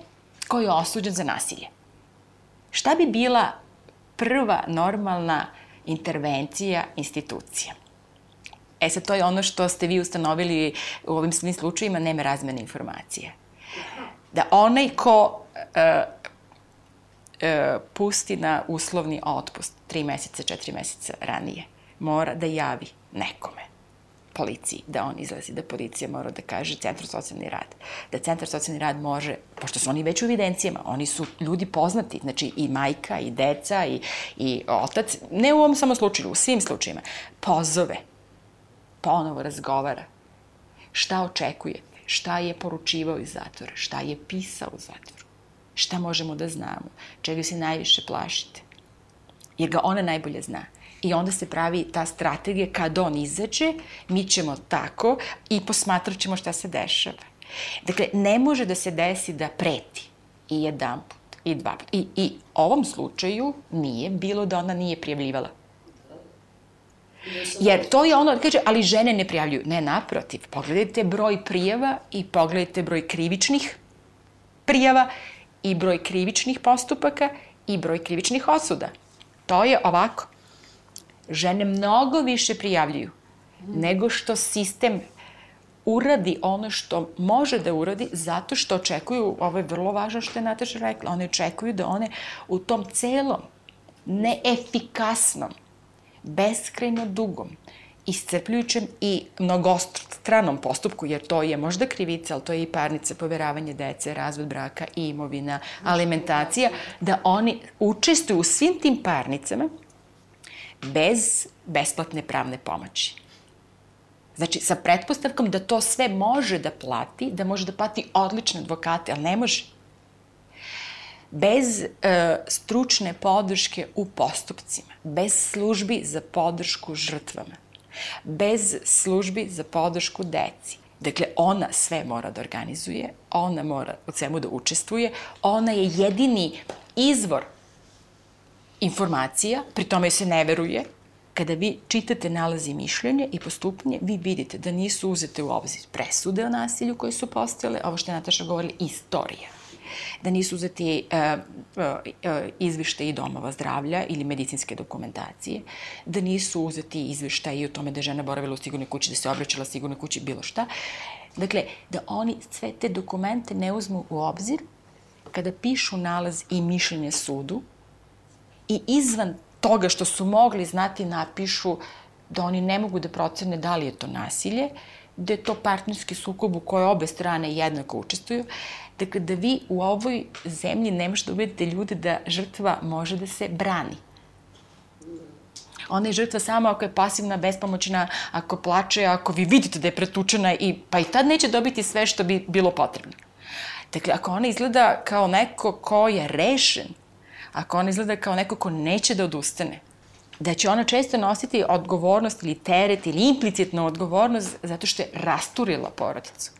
koji je osuđen za nasilje. Šta bi bila prva normalna intervencija institucija. E sad, to je ono što ste vi ustanovili u ovim svim slučajima, nema razmene informacije. Da onaj ko e, e, pusti na uslovni otpust tri meseca, četiri meseca ranije, mora da javi nekome. Policiji da on izlazi, da policija mora da kaže centar socijalni rad. Da centar socijalni rad može, pošto su oni već u evidencijama, oni su ljudi poznati, znači i majka, i deca, i, i otac, ne u ovom samo slučaju, u svim slučajima, pozove, ponovo razgovara, šta očekujete, šta je poručivao iz zatvora, šta je pisao u zatvoru, šta možemo da znamo, čega se najviše plašite, jer ga ona najbolje zna. I onda se pravi ta strategija kad on izađe, mi ćemo tako i posmatrat ćemo šta se dešava. Dakle, ne može da se desi da preti i jedan put, i dva put. I, I ovom slučaju nije bilo da ona nije prijavljivala. Jer to je ono, da kaže, ali žene ne prijavljuju. Ne, naprotiv. Pogledajte broj prijava i pogledajte broj krivičnih prijava i broj krivičnih postupaka i broj krivičnih osuda. To je ovako. Žene mnogo više prijavljuju nego što sistem uradi ono što može da uradi zato što očekuju, ovo je vrlo važno što je Nataša rekla, one očekuju da one u tom celom neefikasnom beskrajno dugom, iscrpljujućem i mnogostranom postupku, jer to je možda krivica, ali to je i parnica, poveravanje dece, razvod braka i imovina, alimentacija, da oni učestvuju u svim tim parnicama bez besplatne pravne pomoći. Znači, sa pretpostavkom da to sve može da plati, da može da plati odlične advokate, ali ne može bez e, stručne podrške u postupcima, bez službi za podršku žrtvama, bez službi za podršku deci. Dakle, ona sve mora da organizuje, ona mora u svemu da učestvuje, ona je jedini izvor informacija, pri tome se ne veruje, kada vi čitate nalazi mišljenje i postupanje, vi vidite da nisu uzete u obzir presude o nasilju koje su postojale, ovo što je Nataša govorila, istorija da nisu uzeti uh, uh, izveštaji domova zdravlja ili medicinske dokumentacije, da nisu uzeti izveštaji o tome da je žena boravila u sigurnoj kući, da se obraćala sigurnoj kući, bilo šta. Dakle, da oni sve te dokumente ne uzmu u obzir kada pišu nalaz i mišljenje sudu i izvan toga što su mogli znati napišu da oni ne mogu da procene da li je to nasilje, da je to partnerski sukob u kojoj obe strane jednako učestvuju, Dakle, da vi u ovoj zemlji ne možete da ubedite ljude da žrtva može da se brani. Ona je žrtva samo ako je pasivna, bespomoćna, ako plače, ako vi vidite da je pretučena i pa i tad neće dobiti sve što bi bilo potrebno. Dakle, ako ona izgleda kao neko ko je rešen, ako ona izgleda kao neko ko neće da odustane, da će ona često nositi odgovornost ili teret ili implicitnu odgovornost zato što je rasturila porodicu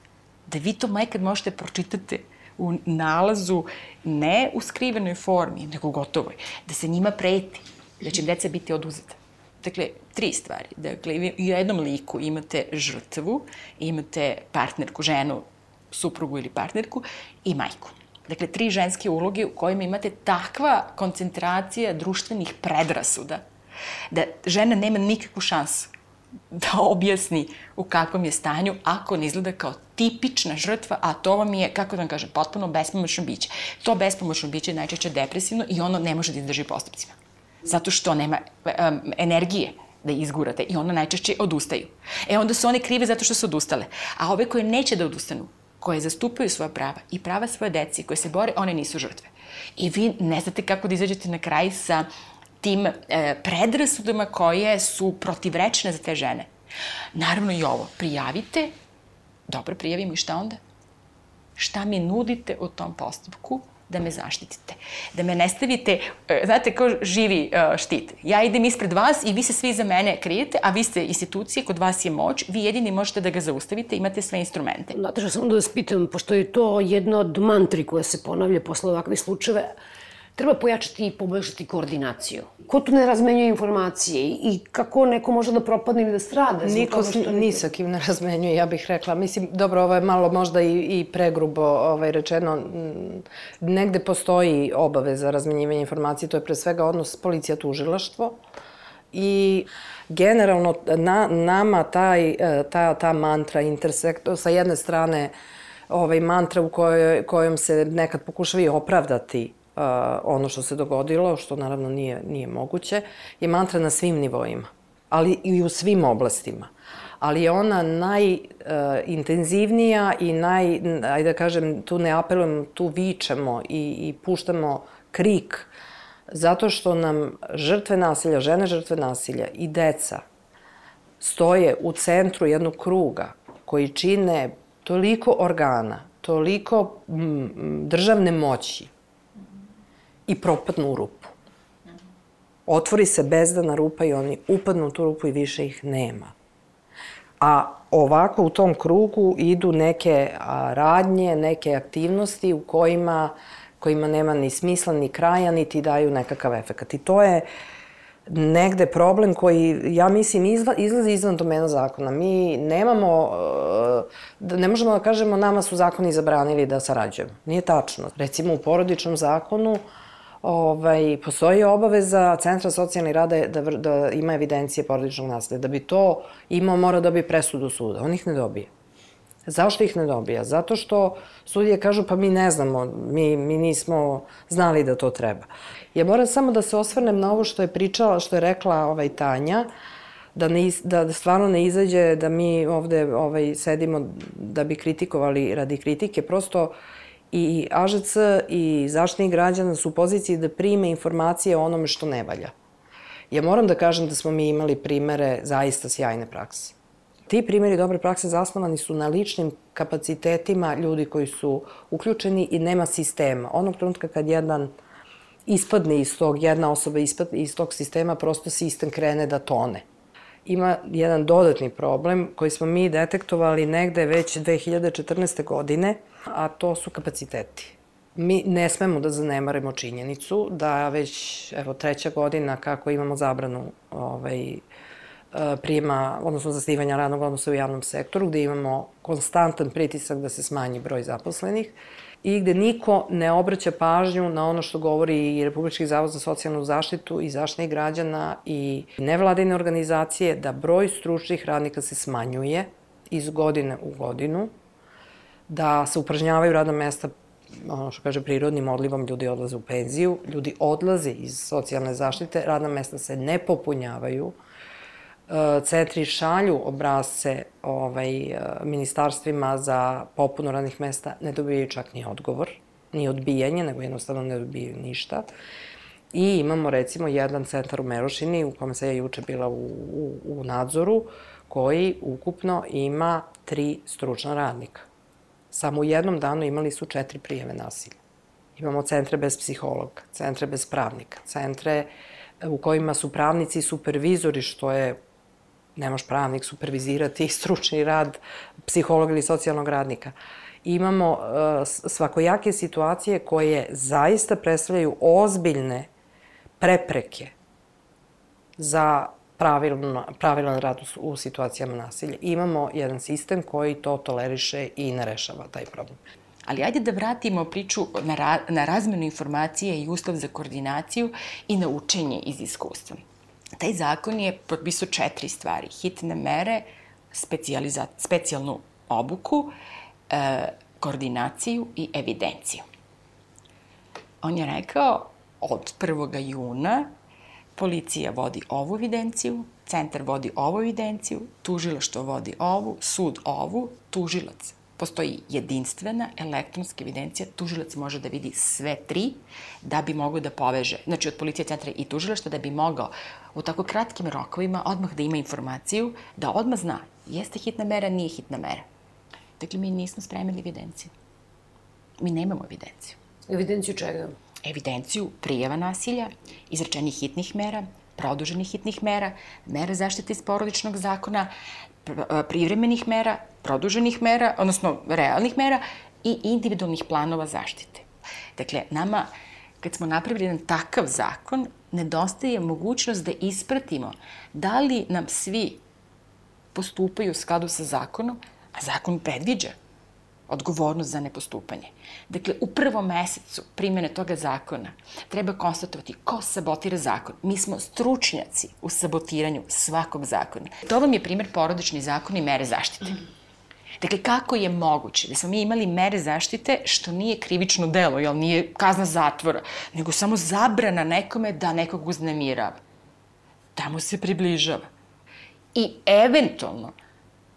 da vi to nekad možete pročitati u nalazu, ne u skrivenoj formi, nego gotovoj, da se njima preti, da će deca biti oduzeta. Dakle, tri stvari. Dakle, u jednom liku imate žrtvu, imate partnerku, ženu, suprugu ili partnerku i majku. Dakle, tri ženske uloge u kojima imate takva koncentracija društvenih predrasuda da žena nema nikakvu šansu da objasni u kakvom je stanju ako ne izgleda kao tipična žrtva, a to vam je, kako da vam kažem, potpuno bespomoćno biće. To bespomoćno biće je najčešće depresivno i ono ne može da izdrži postupcima. Zato što nema um, energije da izgurate i ono najčešće odustaju. E onda su one krive zato što su odustale. A ove koje neće da odustanu, koje zastupaju svoja prava i prava svoje deci, koje se bore, one nisu žrtve. I vi ne znate kako da izađete na kraj sa tim e, predrasudama koje su protivrečne za te žene. Naravno i ovo, prijavite, dobro prijavimo i šta onda? Šta mi nudite u tom postupku da me zaštitite. Da me ne stavite, e, znate, kao živi e, štit. Ja idem ispred vas i vi se svi za mene krijete, a vi ste institucije, kod vas je moć, vi jedini možete da ga zaustavite, imate sve instrumente. Nataša, samo da vas pitam, pošto je to jedna od mantri koja se ponavlja posle ovakve slučajeve, treba pojačati i poboljšati koordinaciju. Ko tu ne razmenjuje informacije i kako neko može da propadne ili da strada? Niko s, ni sa kim ne razmenjuje, ja bih rekla. Mislim, dobro, ovo je malo možda i, i pregrubo ovaj, rečeno. Negde postoji obaveza razmenjivanja informacije, to je pre svega odnos policija-tužilaštvo. I generalno na, nama taj, e, ta, ta mantra intersektor, sa jedne strane ovaj, mantra u kojoj, kojom se nekad pokušava i opravdati uh, ono što se dogodilo, što naravno nije, nije moguće, je mantra na svim nivoima, ali i u svim oblastima. ali je ona najintenzivnija uh, i naj, ajde da kažem, tu ne apelujem, tu vičemo i, i puštamo krik, zato što nam žrtve nasilja, žene žrtve nasilja i deca stoje u centru jednog kruga koji čine toliko organa, toliko državne moći i propadnu u rupu. Otvori se bezdana rupa i oni upadnu u tu rupu i više ih nema. A ovako u tom krugu idu neke radnje, neke aktivnosti u kojima, kojima nema ni smisla, ni kraja, niti daju nekakav efekt. I to je negde problem koji, ja mislim, izva, izlazi izvan domena zakona. Mi nemamo, da ne možemo da kažemo nama su zakoni zabranili da sarađujemo. Nije tačno. Recimo u porodičnom zakonu ovaj, postoji obaveza Centra socijalni rada da, da ima evidencije porodičnog nasilja. Da bi to imao, mora da bi presudu suda. On ih ne dobije. Zašto ih ne dobija? Zato što sudije kažu pa mi ne znamo, mi, mi nismo znali da to treba. Ja moram samo da se osvrnem na ovo što je pričala, što je rekla ovaj Tanja, da, ne, da stvarno ne izađe da mi ovde ovaj, sedimo da bi kritikovali radi kritike. Prosto i AŽC i zaštitnik građana su u poziciji da prime informacije o onome što ne valja. Ja moram da kažem da smo mi imali primere zaista sjajne prakse. Ti primeri dobre prakse zasnovani su na ličnim kapacitetima ljudi koji su uključeni i nema sistema. Onog trenutka kad jedan ispadne iz tog, jedna osoba ispadne iz tog sistema, prosto sistem krene da tone. Ima jedan dodatni problem koji smo mi detektovali negde već 2014. godine, a to su kapaciteti. Mi ne smemo da zanemarimo činjenicu da već evo treća godina kako imamo zabranu ovaj, e, prijema, odnosno zasnivanja radnog odnosa u javnom sektoru, gde imamo konstantan pritisak da se smanji broj zaposlenih i gde niko ne obraća pažnju na ono što govori i Republički zavod za socijalnu zaštitu i zaštitnih građana i nevladine organizacije da broj stručnih radnika se smanjuje iz godine u godinu, da se upražnjavaju radna mesta ono što kaže prirodnim odlivom, ljudi odlaze u penziju, ljudi odlaze iz socijalne zaštite, radna mesta se ne popunjavaju, e, centri šalju obrazce ovaj, e, ministarstvima za popunu radnih mesta, ne dobijaju čak ni odgovor, ni odbijanje, nego jednostavno ne dobijaju ništa. I imamo recimo jedan centar u Merošini u kome se ja juče bila u, u, u nadzoru, koji ukupno ima tri stručna radnika. Samo u jednom danu imali su četiri prijeve nasilja. Imamo centre bez psihologa, centre bez pravnika, centre e, u kojima su pravnici i supervizori, što je ne može pravnik supervizirati <laughs> stručni rad psihologa ili socijalnog radnika. Imamo uh, svakojake situacije koje zaista predstavljaju ozbiljne prepreke za pravilno, pravilan rad u, u situacijama nasilja. Imamo jedan sistem koji to toleriše i ne rešava taj problem. Ali ajde da vratimo priču na, ra, na razmenu informacije i uslov za koordinaciju i na učenje iz iskustva. Taj zakon je potpisao četiri stvari. Hitne mere, specijalnu obuku, e, koordinaciju i evidenciju. On je rekao od 1. juna Policija vodi ovu evidenciju, centar vodi ovu evidenciju, tužilaštvo vodi ovu, sud ovu, tužilac. Postoji jedinstvena elektronska evidencija, tužilac može da vidi sve tri da bi mogao da poveže, znači od policije, centra i tužilaštva, da bi mogao u tako kratkim rokovima odmah da ima informaciju, da odmah zna jeste hitna mera, nije hitna mera. Dakle, mi nismo spremili evidenciju. Mi nemamo evidenciju. Evidenciju čega? Evidenciju prijeva nasilja, izrečenih hitnih mera, produženih hitnih mera, mera zaštite iz porodičnog zakona, privremenih mera, produženih mera, odnosno realnih mera i individualnih planova zaštite. Dakle, nama, kad smo napravili jedan takav zakon, nedostaje mogućnost da ispratimo da li nam svi postupaju u skladu sa zakonom, a zakon predviđa odgovornost za nepostupanje. Dakle, u prvom mesecu primjene toga zakona treba konstatovati ko sabotira zakon. Mi smo stručnjaci u sabotiranju svakog zakona. To vam je primjer porodični zakon i mere zaštite. Dakle, kako je moguće da smo mi imali mere zaštite što nije krivično delo, jel nije kazna zatvora, nego samo zabrana nekome da nekog uznemirava. Da mu se približava. I eventualno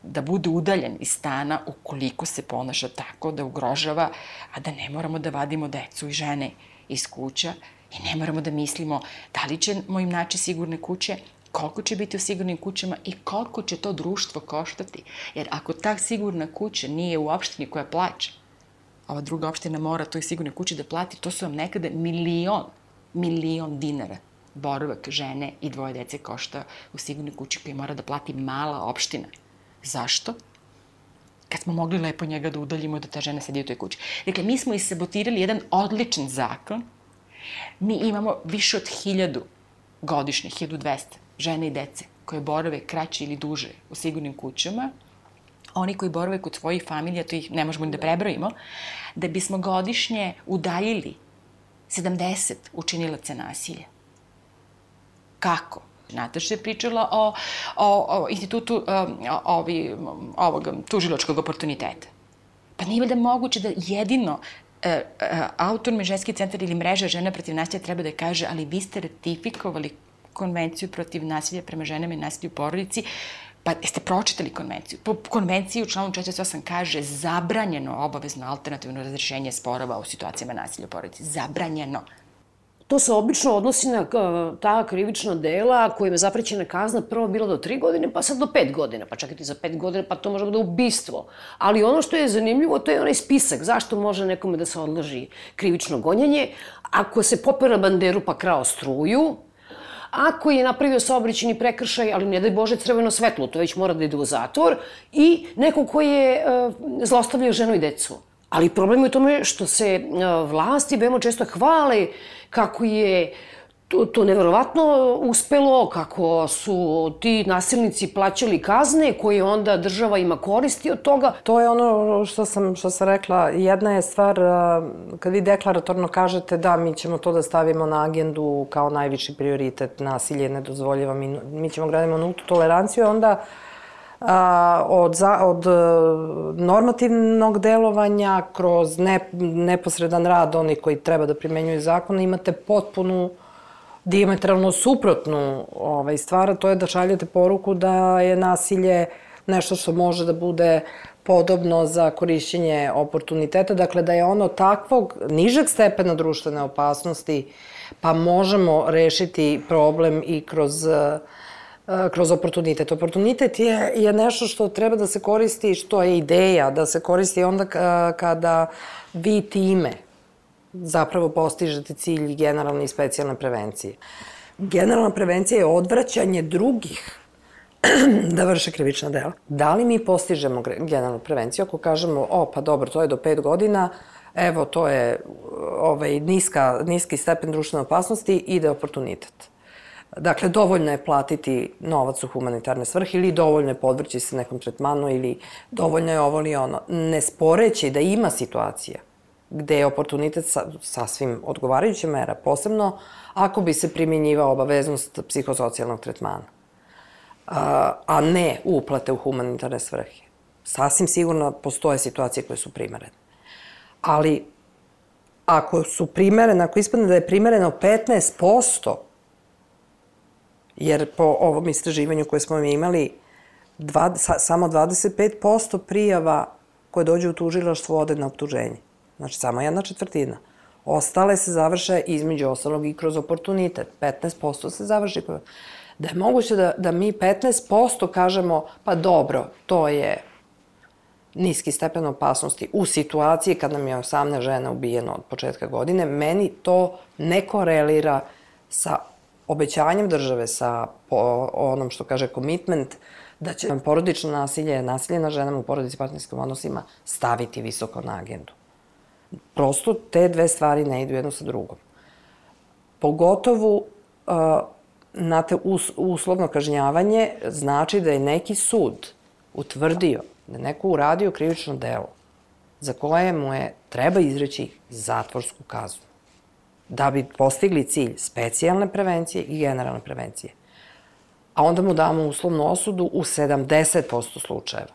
da bude udaljen iz stana ukoliko se ponaša tako da ugrožava, a da ne moramo da vadimo decu i žene iz kuća i ne moramo da mislimo da li ćemo im naći sigurne kuće, koliko će biti u sigurnim kućama i koliko će to društvo koštati. Jer ako ta sigurna kuća nije u opštini koja plaća, ova druga opština mora toj sigurnoj kući da plati, to su vam nekada milion, milion dinara boravak žene i dvoje dece košta u sigurnoj kući koju mora da plati mala opština. Zašto? Kad smo mogli lepo njega da udaljimo da ta žena sedi u toj kući. Dakle, mi smo sabotirali jedan odličan zakon. Mi imamo više od hiljadu godišnje, 1200 žene i dece koje borave kraće ili duže u sigurnim kućama, oni koji borave kod svojih familija, to ih ne možemo ni da prebrojimo, da bismo godišnje udaljili 70 učinilaca nasilja. Kako? Nataša je pričala o, o, o institutu um, ovi, ovog tužiločkog oportuniteta. Pa nije da moguće da jedino e, e, ženski centar ili mreža žena protiv nasilja treba da kaže, ali vi ste ratifikovali konvenciju protiv nasilja prema ženama i nasilju u porodici, Pa jeste pročitali konvenciju? Po konvenciji u članu 48 kaže zabranjeno obavezno alternativno razrešenje sporova u situacijama nasilja u porodici. Zabranjeno. To se obično odnosi na ta krivična dela kojima je zaprećena kazna prvo bila do tri godine, pa sad do pet godina. Pa i za pet godina, pa to može da ubistvo. Ali ono što je zanimljivo, to je onaj spisak. Zašto može nekome da se odloži krivično gonjenje? Ako se popera banderu pa krao struju, ako je napravio saobraćeni prekršaj, ali ne daj Bože crveno svetlo, to već mora da ide u zatvor, i neko ko je uh, zlostavljao ženu i decu. Ali problem je u tome što se uh, vlasti veoma često hvale kako je to, to neverovatno uspelo, kako su ti nasilnici plaćali kazne koje onda država ima koristi od toga. To je ono što sam, što sam rekla. Jedna je stvar, kad vi deklaratorno kažete da mi ćemo to da stavimo na agendu kao najviši prioritet, nasilje ne dozvoljava, mi, mi ćemo gradimo nultu toleranciju, onda a, od, za, od e, normativnog delovanja kroz ne, neposredan rad onih koji treba da primenjuju zakon imate potpunu diametralno suprotnu ovaj, stvar, to je da šaljete poruku da je nasilje nešto što može da bude podobno za korišćenje oportuniteta, dakle da je ono takvog nižeg stepena društvene opasnosti, pa možemo rešiti problem i kroz uh, kroz oportunitet. Oportunitet je, je nešto što treba da se koristi, što je ideja, da se koristi onda kada vi time zapravo postižete cilj generalne i specijalne prevencije. Generalna prevencija je odvraćanje drugih <clears throat> da vrše krivična dela. Da li mi postižemo generalnu prevenciju ako kažemo, o, pa dobro, to je do pet godina, evo, to je ovaj, niska, niski stepen društvene opasnosti, ide oportunitet. Dakle, dovoljno je platiti novac u humanitarne svrhe ili dovoljno je podvrći se nekom tretmanu ili dovoljno je ovo ili ono. Ne sporeći da ima situacija gde je oportunitet sa, sasvim odgovarajuća mera, posebno ako bi se primjenjivao obaveznost psihosocijalnog tretmana, a, a ne uplate u humanitarne svrhe. Sasvim sigurno postoje situacije koje su primerene. Ali ako su primerene, ako ispadne da je primereno 15%, jer po ovom istraživanju koje smo mi imali, dva, sa, samo 25% prijava koje dođe u tužilaštvo ode na optuženje. Znači, samo jedna četvrtina. Ostale se završe između ostalog i kroz oportunitet. 15% se završi. Da je moguće da, da mi 15% kažemo, pa dobro, to je niski stepen opasnosti u situaciji kad nam je 18 žena ubijeno od početka godine, meni to ne korelira sa obećanjem države, sa po, onom što kaže commitment, da će porodično nasilje, nasilje na ženama u porodici partnerskim odnosima staviti visoko na agendu. Prosto te dve stvari ne idu jedno sa drugom. Pogotovo, uh, znate, us, uslovno kažnjavanje znači da je neki sud utvrdio da je neko uradio krivično delo za koje mu je treba izreći zatvorsku kaznu da bi postigli cilj specijalne prevencije i generalne prevencije. A onda mu damo uslovnu osudu u 70% slučajeva.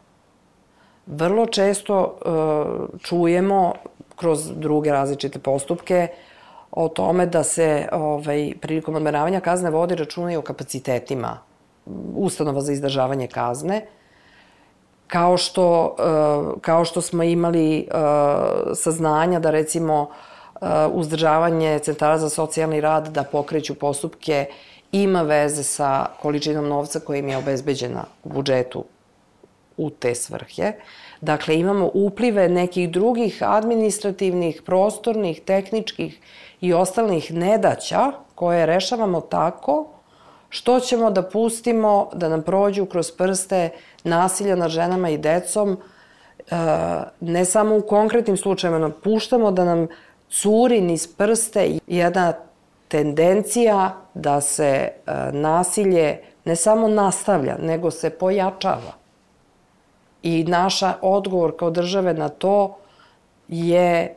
Vrlo često uh, čujemo kroz druge različite postupke o tome da se ovaj, prilikom odmeravanja kazne vodi računa i o kapacitetima ustanova za izdržavanje kazne kao što, uh, kao što smo imali uh, saznanja da recimo uzdržavanje centara za socijalni rad da pokreću postupke ima veze sa količinom novca koja im je obezbeđena u budžetu u te svrhe. Dakle, imamo uplive nekih drugih administrativnih, prostornih, tehničkih i ostalih nedaća koje rešavamo tako što ćemo da pustimo da nam prođu kroz prste nasilja nad ženama i decom, e, ne samo u konkretnim slučajima, puštamo da nam curi niz prste jedna tendencija da se e, nasilje ne samo nastavlja, nego se pojačava. I naša odgovor kao države na to je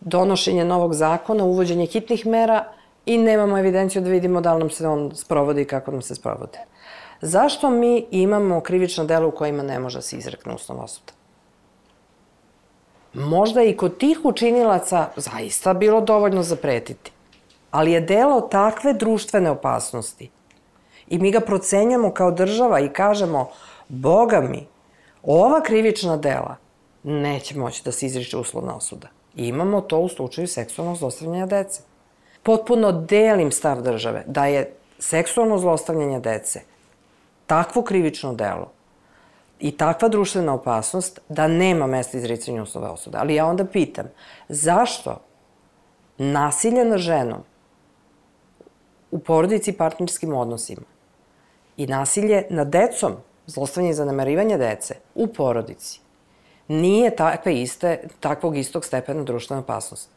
donošenje novog zakona, uvođenje hitnih mera i nemamo evidenciju da vidimo da li nam se on sprovodi i kako nam se sprovode. Zašto mi imamo krivična dela u kojima ne može da se izrekne uslovna osuda? Možda i kod tih učinilaca zaista bilo dovoljno zapretiti, ali je delo takve društvene opasnosti i mi ga procenjamo kao država i kažemo, boga mi, ova krivična dela neće moći da se izriče uslovna osuda. I imamo to u slučaju seksualnog zlostavljanja dece. Potpuno delim stav države da je seksualno zlostavljanje dece takvo krivično delo i takva društvena opasnost da nema mesta izricanja uslove osude. Ali ja onda pitam, zašto nasilje na ženom u porodici i partnerskim odnosima i nasilje na decom, zlostavljanje i zanemarivanje dece u porodici, nije takve iste, takvog istog stepena društvene opasnosti.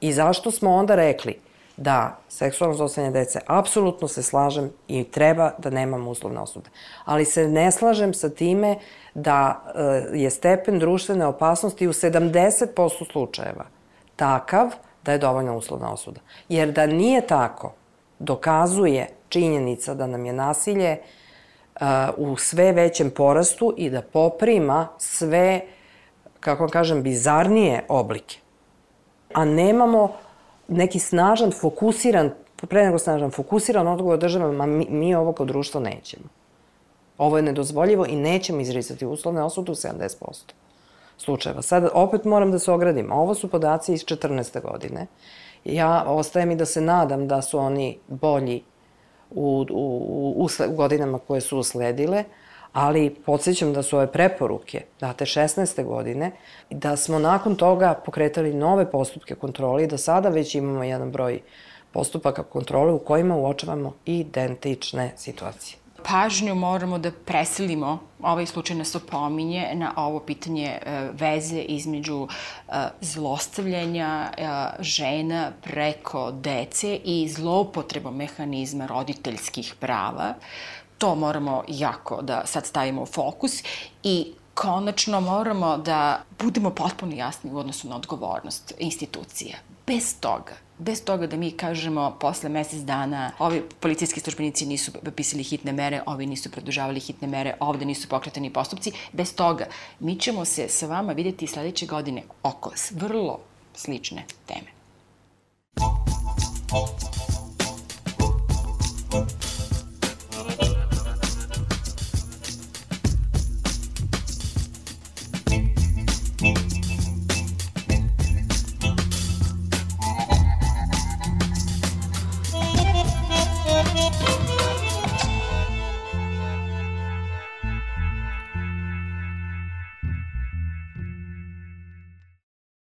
I zašto smo onda rekli da seksualno zlostavljanje dece, apsolutno se slažem i treba da nemamo uslovne osude. Ali se ne slažem sa time da e, je stepen društvene opasnosti u 70% slučajeva takav da je dovoljna uslovna osuda. Jer da nije tako, dokazuje činjenica da nam je nasilje uh, u sve većem porastu i da poprima sve, kako vam kažem, bizarnije oblike. A nemamo neki snažan, fokusiran, pre nego snažan, fokusiran odgovor države, ma mi, mi ovo kao društvo nećemo. Ovo je nedozvoljivo i nećemo izricati uslovne osude u 70% slučajeva. Sad, opet moram da se ogradim. Ovo su podaci iz 14. godine. Ja ostaje mi da se nadam da su oni bolji u, u, u, u godinama koje su usledile, ali podsjećam da su ove preporuke date 16. godine, da smo nakon toga pokretali nove postupke kontrole i da sada već imamo jedan broj postupaka kontrole u kojima uočavamo identične situacije pažnju moramo da preselimo, ovaj slučaj nas opominje na ovo pitanje e, veze između e, zlostavljanja e, žena preko dece i zloupotrebom mehanizma roditeljskih prava. To moramo jako da sad stavimo u fokus i konačno moramo da budemo potpuno jasni u odnosu na odgovornost institucija. Bez toga bez toga da mi kažemo posle mesec dana ovi policijski službenici nisu pisali hitne mere, ovi nisu produžavali hitne mere, ovde nisu pokretani postupci, bez toga mi ćemo se sa vama videti sledeće godine oko vrlo slične teme.